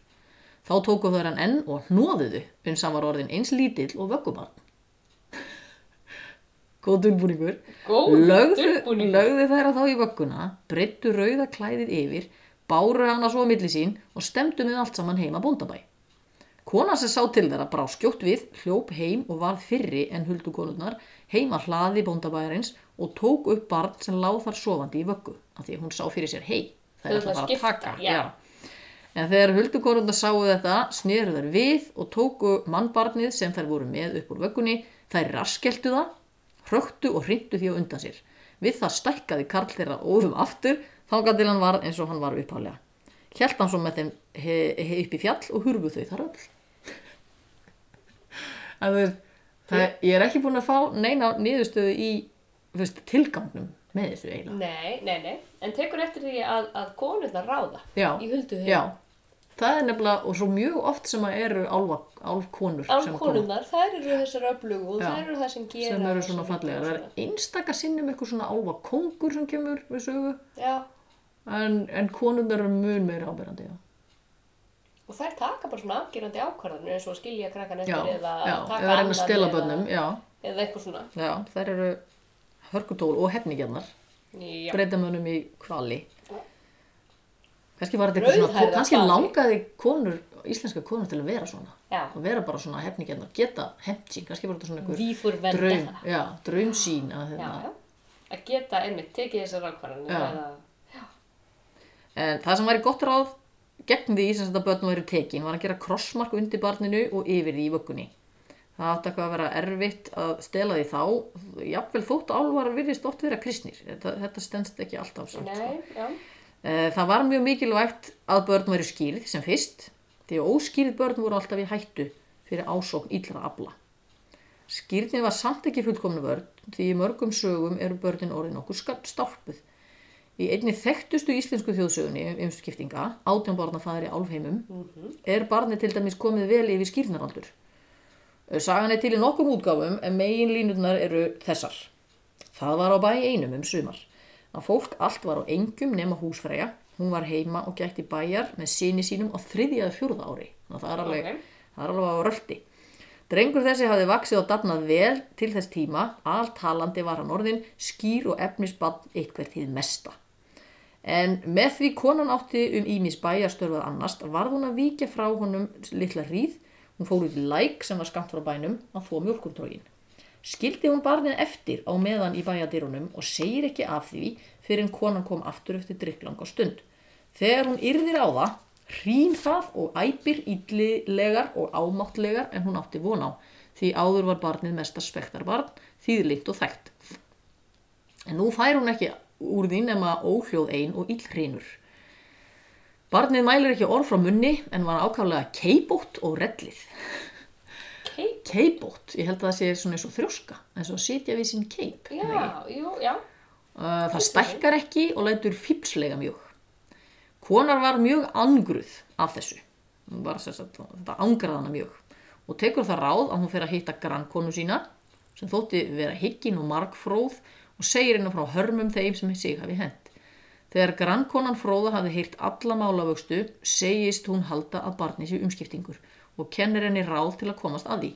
Þá tóku þau hann enn og hnóðuðu, uns hann var orðin eins lítill og vöggubarn. Góð dulbúningur. Lögðu, að þá í vögguna, breyttu rauða klæðið yfir, báru hana svo á milli sín og stemdu með allt saman heima bóndabæ. Kona sem sá til þeirra brá skjótt við, hljóp heim og varð fyrri en huldu konurnar, heima hlaði bóndabæjarins og tók upp barn sem láð þar sofandi í vöggu, af því að hún sá fyrir sér hei. Það er að alltaf bara að taka. já. En þegar huldu konurnar sáu þetta, sneru þær við og tóku mannbarnið sem þær voru með upp úr vöggunni, þær raskeltu það, hröktu og hrindu því á undan sér. Við það stækkaði Karl þeirra óðum aftur, þangað til hann var eins og hann var upphálega. Hjælt hann svo með þeim he, he, upp í fjall og hurfu þau þar öll. Veist, það, ég er ekki búin að fá neina niðurstöðu í veist, tilgangnum með þessu eiginlega. Nei, nei, nei. En tekur eftir því að, að konurnar ráða Já, í huldu já. Það er nefnilega, og svo mjög oft sem að eru álfkonur. Álkonurnar, þær eru þessar öflugu og Já. þær eru það sem gera sem eru svona fallega. Það er einstaka sinnum eitthvað svona álfa kongur sem kemur við sögu, Já, en, en konundar eru mun meira ábyrjandi. Já, og þær taka bara svona afgerandi ákvarðanir eins og að skilja krakkan já, eftir eða já taka eða annan að stela eða- já, Eða eitthvað svona. já, þær eru hörkutól og hefningjarnar, Já. breyta mönnum í kvali. Kannski var þetta eitthvað svona, kannski langaði konur, íslenska konur til að vera svona. Já. Að vera bara svona hefningjarnar, geta hefnt sín, kannski var þetta svona venda draum, já, draum sín að Já, hérna. já. Að geta einmitt tekið þessar eða... En það sem væri gott ráð gegn því sem þetta börn væri tekin var að gera krossmark undir barninu og yfir því í vöggunni. Það átti eitthvað að vera erfitt að stela því þá. Jafnvel þótt álvar virðist oft vera kristnir. Þetta, þetta stendst ekki alltaf samt. sko. Nei, Það var mjög mikilvægt að börn væri skýrð sem fyrst því að óskýrð börn voru alltaf í hættu fyrir ásókn illra afla. Skýrnin var samt ekki fullkomnu börn því í mörgum sögum eru börnin orðin okkur stálpuð. Í einni þekktustu íslensku þjóðsögunni um skiptinga, átjánbarnafæðri álfheimum, er barni til dæmis komið vel yfir skýrnaraldur. Sagan er til í nokkum útgáfum en megin línurnar eru þessar. Það var á bæ einum um sumar. Að fólk allt var á engum nema húsfreyja. Hún var heima og gætti bæjar með síni sínum á þriðja eða fjórða ári. Það er alveg, Ok. það er alveg á röldi. Drengur þessi hafði vaksið og dafnað vel til þess tíma. Alltalandi var hann orðin, skýr og efnisbann eitthvað til mesta. En með því konan átti um ímis bæjarstörfað annast varð hún að víkja frá honum litla hríð. Hún fór út í læk sem var skamt frá bænum að þó mjölkurtrógin. Skildi hún barnið eftir á meðan í bæjadyrunum og segir ekki af því fyrir en konan kom aftur eftir drikklanga stund. Þegar hún yrðir á það, hrín það og æpir illilegar og ámáttlegar en hún átti von á. Því áður var barnið mesta spektarbarn, þýðlikt og þekkt. En nú fær hún ekki úr því nema óhljóð ein og illhrínur. Barnið mælir ekki orð frá munni en var ákaflega keibótt og rellið. Keip. Keibótt, ég held að það sé svona eins og þrjóska, eins og sitja við sín keip. Já, jú, já. Uh, það stækkar ekki og lætur fípslega mjög. Konar var mjög angruð af þessu var sagt, þetta angraði hana mjög og tekur það ráð að hún fer að hitta grannkonu sína sem þótti vera higgin og margfróð og segir hennar frá hörmum þeim sem sig hafi hent. Þegar grannkonan fróða hafi heyrt alla málavöxtu segist hún halda að barni sér umskiptingur og kennir henni ráð til að komast að því.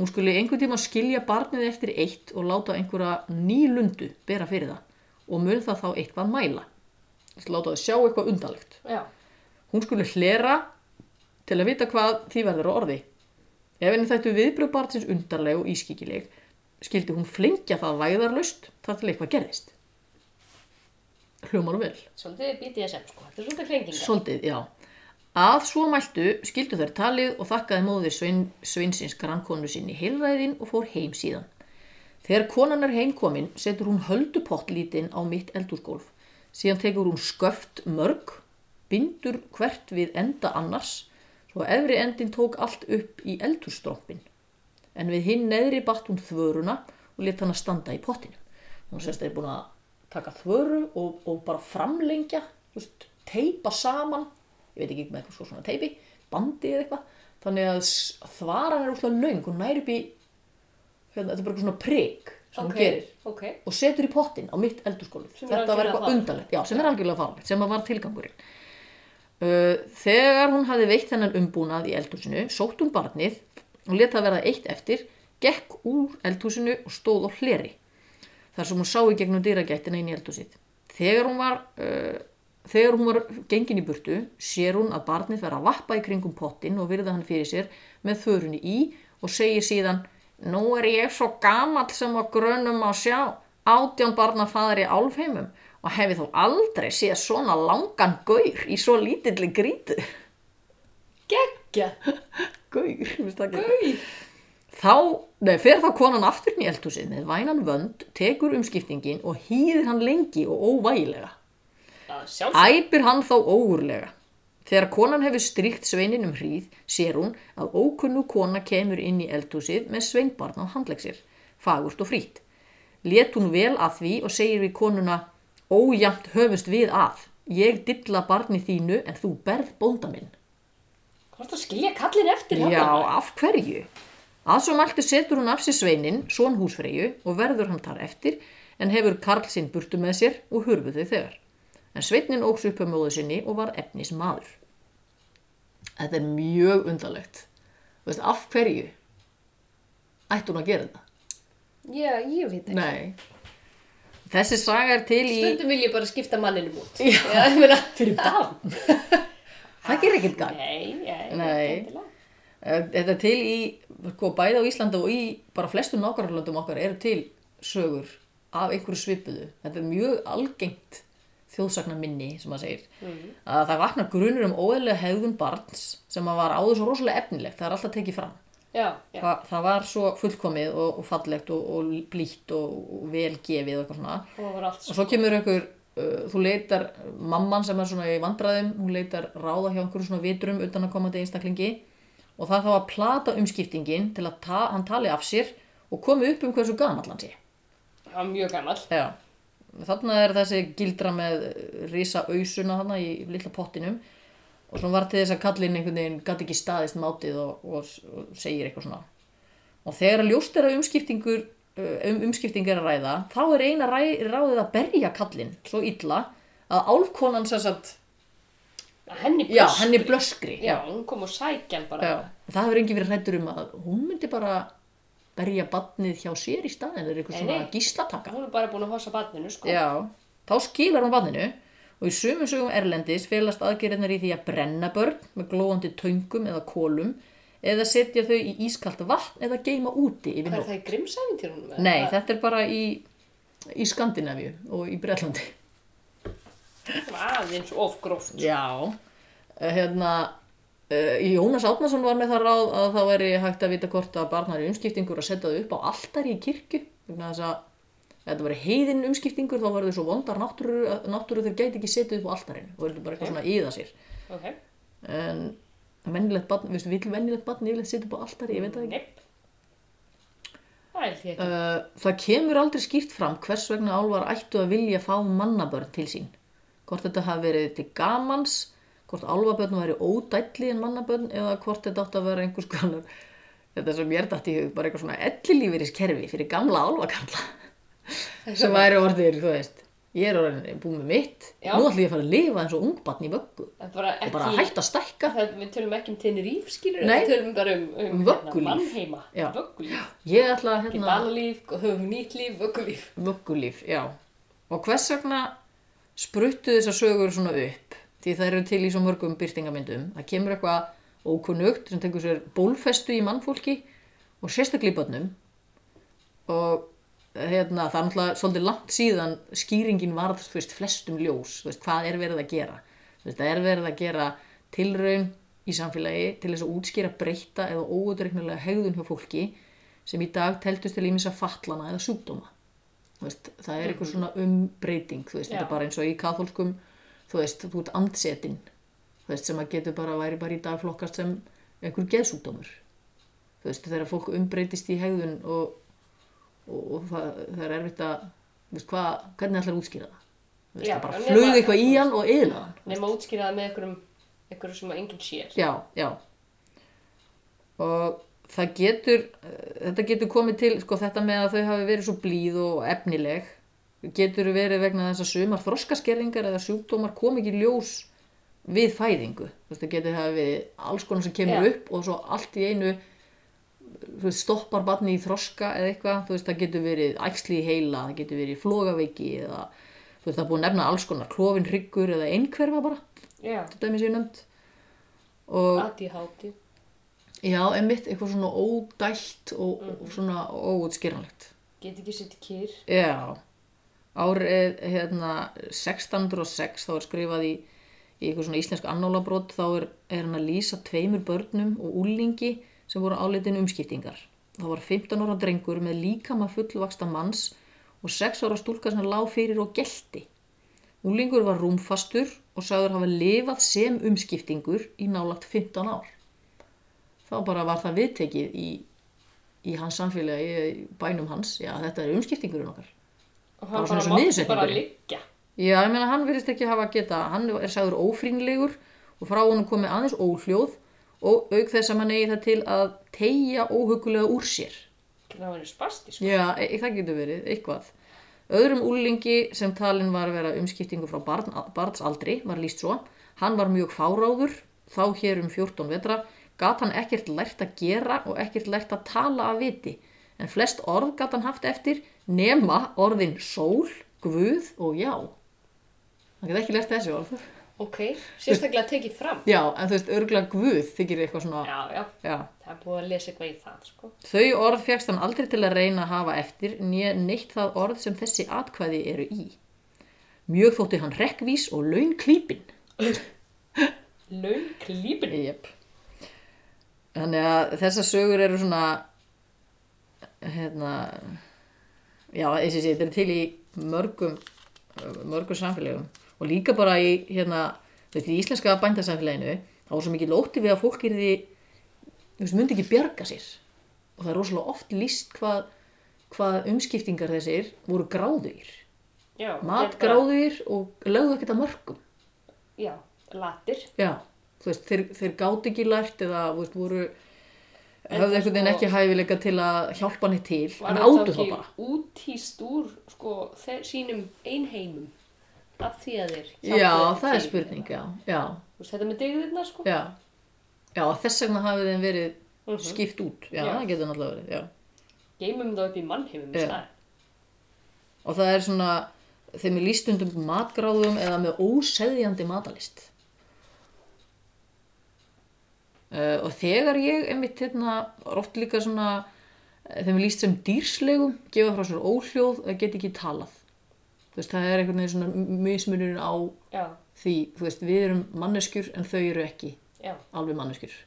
Hún skuli einhvern tíma skilja barnið eftir eitt og láta einhverja nýlundu bera fyrir það og mun það þá eitthvað mæla. Þess að láta það sjá eitthvað undalegt. Já. Hún skuli hlera til að vita hvað því verður á orði. Ef henni þættu viðbröð barnsins undarleg og ískikileg, skildi hún flengja það væðarlaust þar til eitthvað gerðist. Hljómar vel. Svolítið BDSM sko. Þetta er svolítið krengingar. Soldið, já. Að svo mæltu skildu þær talið og þakkaði móðir svein, sveinsins grannkonu sinni heilræðin og fór heim síðan. Þegar konan er heimkomin setur hún höldupottlítinn á mitt eldúsgólf. Síðan tekur hún sköft mörg, bindur hvert við enda annars, svo efri endin tók allt upp í eldússtrómpin. En við hinn neðri batt hún þvöruna og let hana standa í pottinum. Hún sérst er búin að taka þvöru og, og bara framlengja, veist, teipa saman, ég veit ekki með eitthvað svo svona teipi, bandi eða eitthvað. Þannig að þvaran er úrslega löng og nær upp í, hérna, þetta er bara eitthvað svona prik sem hún gerir Ok. og setur í pottin á mitt er Þetta var eitthvað já, sem er algjörlega farlegt, sem var tilgangurinn. Uh, þegar hún hafði veitt þennan umbúnað í eldhúsinu, sótt hún barnið og let það verða eitt eftir, gekk úr eldhúsinu og stóð á hleri. Þar sem hún sá í gegnum dyragættina inn í eldhúsið. Þegar hún var, uh, þegar hún var gengin í burtu, sér hún að barnið verða að vappa í kringum pottin og virða hann fyrir sér með þörunni í og segir síðan Nú er ég svo gamall sem á grönum að sjá, átján barna faðar í álfheimum og hefi þó aldrei séð svona langan gaur í svo lítilli grítu. Geggja. Gaur, finnst það ekki? Þá, nei, fer þá konan aftur í eldhúsið með vænan vönd, tekur umskiptingin og hýðir hann lengi og óvægilega. Æpir hann þá ógurlega. Þegar konan hefur stríkt sveinin um hríð, sér hún að ókunnu kona kemur inn í eldhúsið með sveinbarn á handlegsir, fagurt og frýtt. Lét hún vel að því og segir við konuna, ójamt höfust við að, ég dilla barni þínu en þú berð bónda minn. Hvort að skilja kallin eftir Já, þarna? af hverju? Að svo mæltu setur hún af sér sveinin, svon húsfreyju og verður hann þar eftir en hefur Karl sinn burtu með sér og hurfu þau þegar. En sveinin óks upp á móðu sinni og var efnis maður. Þetta er mjög undarlegt. Þú veist, af hverju ætti hún að gera þetta? Já, ég veit ekki. Nei. Þessi saga er til í... Stundum vil ég bara skipta manninum út. Já. Já, ég meina. Fyrir barn. það gerir ekkert gæt. Nei, nei, Nei. ekki Þetta er til í, sko, bæði á Íslandi og í bara flestum nákvæmlandum okkar eru til sögur af einhverju svipuðu. Þetta er mjög algengt þjóðsagna minni, sem maður segir. Að það vaknar grunur um óeðlega hegðun barns sem að var áður svo rosalega efnilegt. Það er alltaf tekið fram. Já, já. Það, það var svo fullkomið og, og fallegt og, og blítt og, og velgefið og eitthvað svona. Allt Og svo kemur einhver, uh, þú leitar, mamman sem er svona í vandræðum, hún leitar ráða hjá einhverju svona vitrum utan að koma til einstaklingi og það þá að plata umskiptingin til að ta, hann tali af sér og komi upp um hversu gamall hann sé. Það var mjög gammal. Já, þarna er þessi gildra með risa ausuna þarna í lilla pottinum og svona var til þess að kallinn einhvern veginn gæti ekki staðist mátið og, og, og segir eitthvað svona. Og þegar ljóst er að umskiptingur, uh, um umskipting er að ræða, þá er eina ráðið að berja kallinn svo illa að álfkonan sem sagt, Henni blöskri. já, henni blöskri. Já, hún kom og sækja bara. Já. Það hefur engin verið hrættur um að hún myndi bara berja badnið hjá sér í staðin, er eitthvað svona gíslataka. Hún er bara búin að hossa barninu, sko. Já, þá skilar hún badninu og í sumum sögum erlendis felast aðgerðinar í því að brenna börn með glóandi töngum eða kólum eða setja þau í ískalt vatn eða geima úti yfir Hvað er nótt. það í grimsæfintýrunum? Nei, þetta er bara í, í Skandinavíu og í var aðeins ofgróft. Já, eh, hérna, Jónas Átnason var með það ráð að það væri hægt að vita hvort að barnar í umskiptingur að setja þau upp á altari í kirkju. Þess að þetta væri heiðin umskiptingur þá verður svo vondar náttúru, náttúru þau gæti ekki setja upp á altarinu og verður bara eitthvað svona íða sér. Ok. En venjulegt barn, veistu, vill venjulegt barn yfirleitt setja upp á altari, ég veit það ekki. Nepp. Það. Uh, það kemur aldrei skýrt fram hvers vegna álvar ættu að vilja fá mannabörn til sín. Hvort þetta hafi verið til gamans, hvort álfabörn væri ódælli en mannabörn eða hvort þetta átti að vera einhvers konar þetta sem mér dætti í hug, bara eitthvað svona ellilífeyriskerfi fyrir gamla álfagamla sem væri orðir, þú veist ég er orðin búin með mitt. Já. nú ætlum ég að fara að lifa eins og ungbarn í vöggu. Er bara og bara ekki, hætta að stækka. Við tölum ekki um Tenerife skilur, við tölum bara um, um, Um vöggulíf. mannheima, vöggulíf, ég ætla að ekki hérna, balalíf, og höfum nýtt líf, vöggulíf. vöggulíf, já. Og hvers vegna spruttu þessar sögur svona upp því það eru til í svo mörgum byrtingamyndum það kemur eitthvað ókunnugt sem tekur sér bólfestu í mannfólki og sérstaklega í börnum. Og hérna, það er náttúrulega svolítið langt síðan skýringin varð veist, flestum ljós, veist, hvað er verið að gera? Veist, það er verið að gera tilraun í samfélagi til þess að útskýra breyta eða óutreiknulega hegðun hjá fólki sem í dag teltust til ímins að fallana eða veist, það er eitthvað svona umbreyting þetta er bara eins og í katholskum þú veist, þú ert andsetin þú veist, sem að getur bara væri bara í dag flokkast sem einhver geðsjúkdómur. Þú veist, þegar fólk umbreytist í hegðun og, og, og það, það er erfitt að þú veist, hvað, hvernig ætlar að útskýra það? Þú veist, það bara nema- flög eitthvað í hann og Nefn að útskýra það með einhverjum, sem að enginn sér. já, já. Og það getur þetta getur komið til sko þetta með að þau hafi verið svo blíð og efnileg getur verið vegna þess að sumar þroskaskerðingar eða sjúkdómar kom ekki í ljós við fæðingu þú veist það getur hafi verið alls konar sem kemur Já. upp og svo allt í einu veist, stoppar barni í þroska eða eitthvað, þú veist það getur verið æxli í heila, það getur verið flogaveiki eða þú veist það er búið að nefna alls konar klofin hryggur eða einhverfa bara Já, þetta er mér sér nefnd og ADHD. Já, einmitt eitthvað svona ódælt og, og svona óutskýranlegt. Get ekki sitt kýr. Já, árið hérna 1606 þá er skrifað í, í eitthvað svona íslensk annálabrót þá er, er hann að lýsa tveimur börnum og úlingi sem voru álitin umskiptingar. Það var 15 ára drengur með líkama fullvaksta manns og 6 ára stúlka sem lág fyrir og gelti. Úlingur var rúmfastur og sagður hafa lifað sem umskiptingur í nálagt 15 ár þá bara var það viðtekið í, í hans samfélagi, bænum hans, já þetta er umskiptingurinn okkar. Og hann bara niðursetningurinn. bara liggja. Já, ég meina hann virðist ekki hafa geta, hann er sagður ófrínlegur og frá honum komið aðeins óhljóð og auk þess að hann eigi það til að tegja óhugulega úr sér. Það var spasti, sko. Já, e það getur verið, eitthvað. Öðrum úlingi sem talin var að vera umskiptingu frá barn, barnsaldri var líst svo. Hann var mjög fáráður, þá hér um 14 vetra, gat hann ekkert lært að gera og ekkert lært að tala af viti. En flest orð gat hann haft eftir nema orðin sól, guð og já. Hann get ekki lært þessi orð. Ok, sérstaklega tekið fram. Já, en þú veist, örgulega guð þykir eitthvað svona, Já, já, já. það er búið að lesa eitthvað í það, sko. Þau orð fegst hann aldrei til að reyna að hafa eftir neitt það orð sem þessi atkvæði eru í. Mjög þótti hann rekkvís og laun klípin. Laun klípin. Jep. Þannig að þessar sögur eru svona, hérna, já, eins og sé, þetta er til í mörgum, mörgum samfélögum og líka bara í, hérna, þú veist, í íslenska bændasamfélaginu, þá var svo mikið lóti við að fólk er því, þú veist, myndi ekki bjarga sér og það er rosalega oft líst hvað, hvað umskiptingar þessir voru gráðugir, er matgráðugir og lögðu ekkert að mörgum. Já, latir. Já, þú veist, þeir, þeir gátt ekki lært eða, þú veist, voru höfðu einhvern veginn sko- ekki hæfileika til að hjálpa neitt til, en áttu ekki bara. útýst úr, sko, sínum einheimum af því að þeir Já, það er spurning, já, já, þetta með degðirna, sko. já. Já, þess vegna hafið þeim verið Mhm. skipt út, já, það getur náttúrulega verið, já. Geymum það upp í mannheimum. Og það er svona, þeim er líst undum matgráðum eða með óseðjandi matalist. Uh, og þegar ég einmitt hérna, oft líka svona, eh, þeim er líst sem dýrslegum, gefa frá sér óhljóð, það get ekki talað. Þú veist, það er einhvern veginn svona mismunurinn á Já, því, þú veist, við erum manneskjur en þau eru ekki já, alveg manneskjur.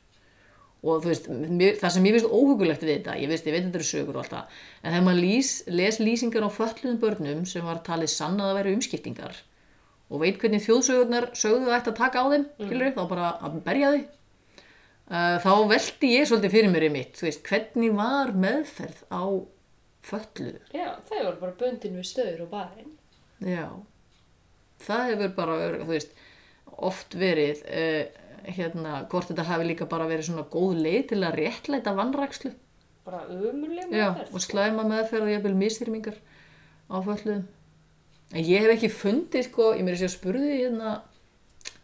Og þú veist, mér, það sem ég finnst óhugulegt við þetta, ég veist, ég veit þetta eru sögur og allt það, en þegar maður lýs, les lýsingar á fötluðum börnum sem var talið sannað að vera umskiptingar og veit hvernig þjóðsögurnar sögðu það ætti að taka á þeim, mm. þá bara að berja þau. Uh, þá velti ég svolítið fyrir mér í mitt, veist, hvernig var meðferð á fötluðum? já, það voru bara böndin við stöður og barinn. Já, það hefur bara, veist, oft verið uh, hérna, hvort þetta hafi líka bara verið svona góð leið til að réttlæta vannrækslu Bara ömurlega Já, meðferð. og slæma meðferð og jafnvel misþyrmingar á fötluðum. En ég hef ekki fundið, sko, ég meiri sér að spurði hérna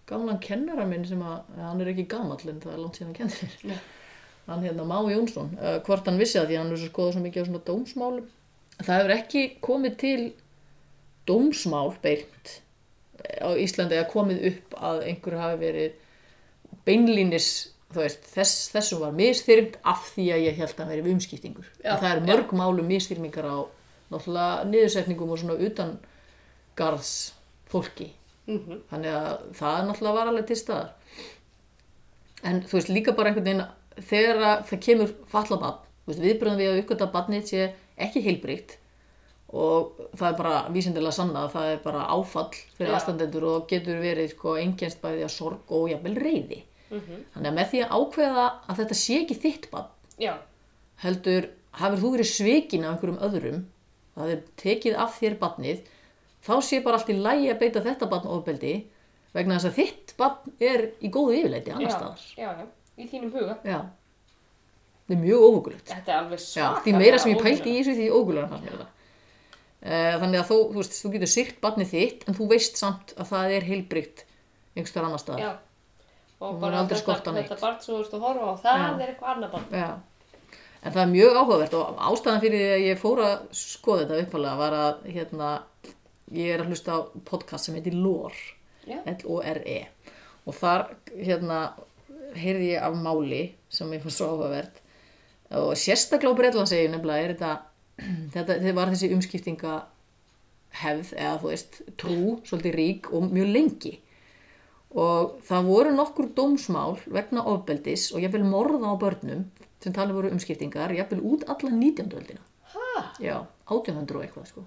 gamlan kennara minn sem að, hann er ekki gamall en það er langt síðan hann kennir. Nei. Hann hérna Má Jónsson, uh, hvort hann vissi það því að hann er svo skoðað svo mikið á svona dómsmálum. Það hefur ekki komið til dómsmál beint á Íslandi eða komið upp að einhverju hafi verið beinlínis veist, þess, þessum var misþyrmt af því að ég held að hann verið umskiptingur. Já, það eru mörg málum misþyrmingar á náttúrulega niðursetningum og svona utan garðs fólki. Mhm. Þannig að það náttúrulega var alveg til staðar. En þú veist, líka bara einhvern veginn þegar að það kemur veist, viðbröðum við að uppgöta bannið sé ekki heilbríkt og það er bara vísindilega sanna að það er bara áfall fyrir aðstandendur og getur verið sko engjast bæði að sorg og jafnvel reyði. Mhm. Þannig að með því að ákveða að þetta sé ekki þitt bann, Já, heldur, hafur þú verið svikin af einhverjum öðrum, það er tekið af þér bannið, þá sé bara allt í lægi að beita þetta bann ofbeldi vegna þess að þitt bann er í góðu yfirleiti annars já, staðar. já, já, í þínum huga. Já. Það er mjög óhugulegt. Þetta er alveg Já, svakalega því meira sem ég óvenjulegt. í þessu því ógulega fannst mér það. Uh, þannig að þú, þú veist, þú getur sýrt barnið þitt en þú veist samt að það er heilbrygt einhverstaðar annar staðar. Já, og Og bara þetta, þetta barn sem þú ert að horfa á, það Já. er eitthvað annað barn. Já. En það er mjög áhugavert og ástæðan fyrir því að ég fór að skoða þetta uppalega var að hérna, ég er að hlusta á podcast sem heitir LOR, Já. L-O-R-E og þar hérna heyrði ég af máli sem ég fannst svo áhugavert. Og sérstaklega á Bretlandsegju nefnilega er þetta, þetta, þetta var þessi umskiptinga hefð eða þú veist trú, svolítið rík og mjög lengi. Og það voru nokkur dómsmál vegna ofbeldis og jafnvel morða á börnum sem talið voru umskiptingar jafnvel út alla 19. öldina. Já, 1800 og eitthvað sko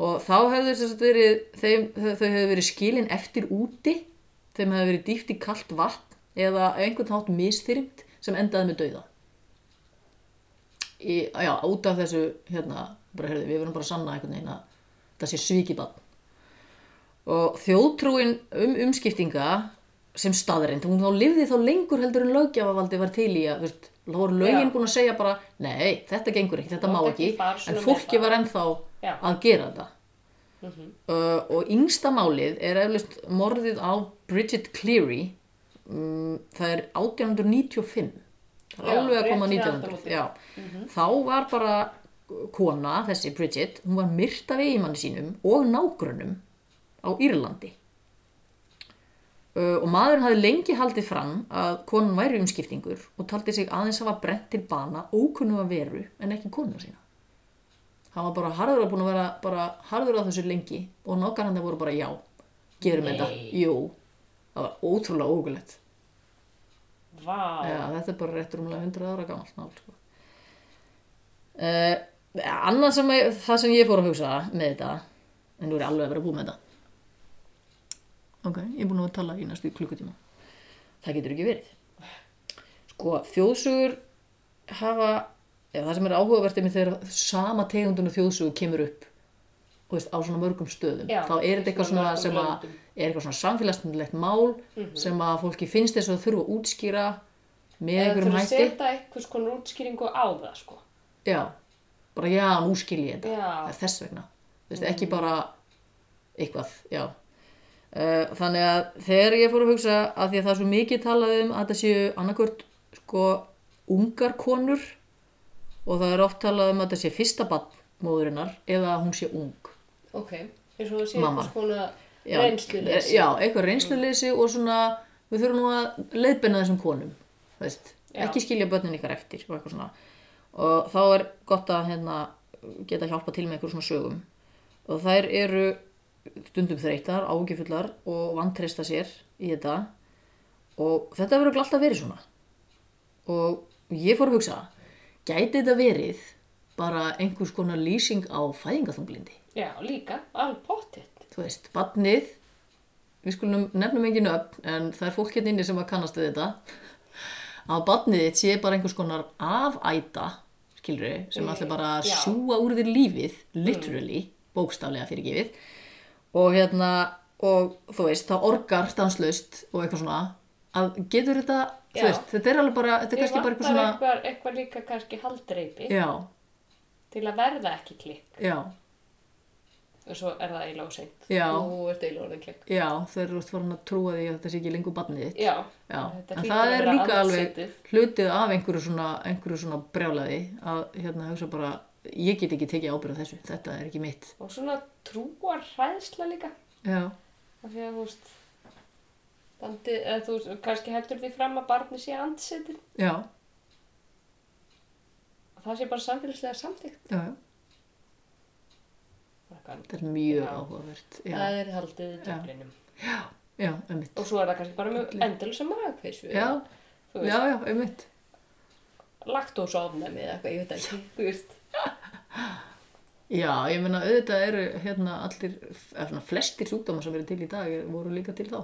og þá hefðu þess að verið þeim, þau hefðu verið skilin eftir úti þeim hefðu verið dýft í kalt vatn eða einhvern hátt misþyrmt sem endaði með dauða. Í, já, út af þessu hérna, bara heyrðu, við verum bara að sanna einhvern veginn að það sé svíkibann og þjóðtrúin um umskiptinga sem staðreind, hún þá lifði þá lengur heldur en löggjafavaldi var til í að, þá voru lögin búin að segja bara, nei, þetta gengur ekki, þetta má ekki, ekki en fólki var ennþá Já. að gera þetta. Mhm. Uh, og yngsta málið er eflust morðið á Bridget Cleary, um, það er 1895, það er alveg að koma rétt fyrir 1900, aldamótin. já. Þá var bara kona, þessi Bridget, hún var myrt af eigimanni sínum og nágrunum á Írlandi. Uh, og maðurinn hafði lengi haldið fram að konan væri umskiptingur og taldi sig aðeins hafa brent til bana ókunnu að veru en ekki konuna sína. Hann var bara harður að búin að vera bara harður á þessu lengi og nákvæmlega voru bara já, gerum Nei. þetta. Jú, það var ótrúlega ógulegt. Vá. Já, þetta er bara rétt rúmlega 100 ára gamalt mál. Sko. Uh, annað sem ég, það sem ég fór að hugsa með þetta, en nú er ég alveg að vera búið með þetta. Ok, ég er búin að tala í næstu klukkutíma. Það getur ekki verið. Sko, þjóðsugur hafa, eða það sem er áhugavert er með þegar sama tegundunum þjóðsugur kemur upp þú veist, á svona mörgum stöðum. Já, þá er þetta eitthvað svona svona er eitthvað svona samfélagsmyndilegt mál sem að fólki finnst þess að þurfa að útskýra með einhverjum hætti. setja einhvers konar útskýringu á það, sko. Já, bara já, nú skil ég þetta. Já. Það er þess vegna. Þú veist, ekki bara eitthvað, já. Uh, þannig að þegar ég fór að hugsa að því að það er svo mikið talað um að það séu annarkvört sko ungar konur og það er oft talað um að það sé fyrsta barn móðurinnar eða að hún sé ung. Ok. Eins og það sé konar Já, reynsluleysi. Já, eitthvað reynsluleysi og svona, við þurfum nú að leiðbenna þessum konum, veist, ekki skilja börnin ykkar eftir og eitthvað svona. Og þá er gott að hérna, geta hjálpa til með eitthvað svona sögum. Og þær eru stundum þreytar, ágifullar og vantreysta sér í þetta. Og þetta verður alltaf verið svona. Og ég fór að hugsa, gæti þetta verið bara einhvers konar lýsing á fæðingaþunglindi? Já, líka. Alveg pottitt. þú veist, badnið við skulum nefnum engin upp en það er fólk hérna inni sem að kannast við þetta að badnið þitt sé bara einhvers konar afæta skilur sem ætla bara Já. sjúa úr þér lífið literally, bókstaflega fyrirgefið og hérna og þú veist, það orgar stanslaust og eitthvað svona að getur þetta, veist, þetta er alveg bara þetta er kannski bara eitthvað svona eitthvað, eitthvað líka kannski haldreipi já, til að verða ekki klikk. Já, og svo er það eiginlega óseint. Þú ert eiginlega orðin klikk. Já þeir eru farin að trúa því að þetta sé ekki lengur barnið þitt. Já, Já, en það að er líka alveg andsetið. hlutið af einhverju svona, svona brjálaði að hérna hugsa bara ég get ekki tekið ábyrð á þessu, þetta er ekki mitt. Og svona trúar hræðsla líka. Já, af því að þú veist bandið, eða þú kannski heldur því fram að barni sé andsetið já, og það sé bara samfélagslega samþykkt. Já, já. Þetta er mjög Já. áhugavert já, Það er haldið í döflinum já, einmitt. Og svo er það kannski bara með endalisa magakveisu já, já, já, einmitt. Laktósofnæmi eða eitthvað, ég veit ekki þú veist, já, ég meina auðvitað eru hérna allir, eða svona flestir sjúkdómar sem eru til í dag voru líka til þá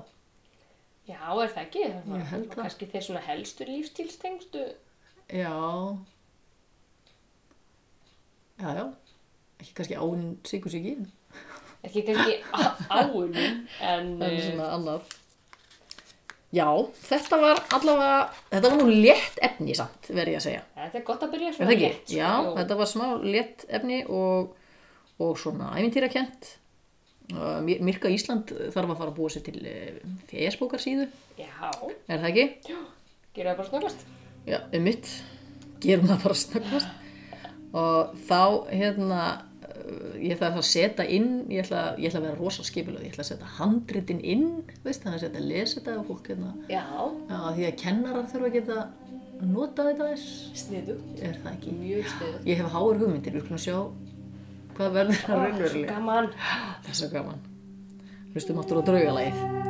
já, er það ekki? Ég held það. kannski þeir svona helstu lífstílstengstu. Já. Já, já. Ekki kannski áinn síkusíki en ekki kannski áunum en, en en svona annað. Já, þetta var allavega þetta var nú létt efni samt verð ég að segja. Þetta er gott að byrja svona létt, sko, já, jú. þetta var smá létt efni og, og svona ævintýrakent Mirka Ísland þarf að fara að búa sér til uh, fésbókarsíðu, já, er það ekki? gera það bara snöggast Já, um mitt. Gerum það bara snöggvast. Og þá hérna uh, ég ætla að setja inn ég ætla, ég ætla að vera rosa skipulega ég ætla að setja handritin inn veist, þannig að setja að þetta og fólk hérna. Já, já, því að kennarar þurfa að geta nota þetta sniðu er það ekki? Mjög sniðu ég hef háar hugmyndir, við skulum sjá hvað verður það raunverulega? gaman. Það er svo gaman. Hlustum áttur á draugalægið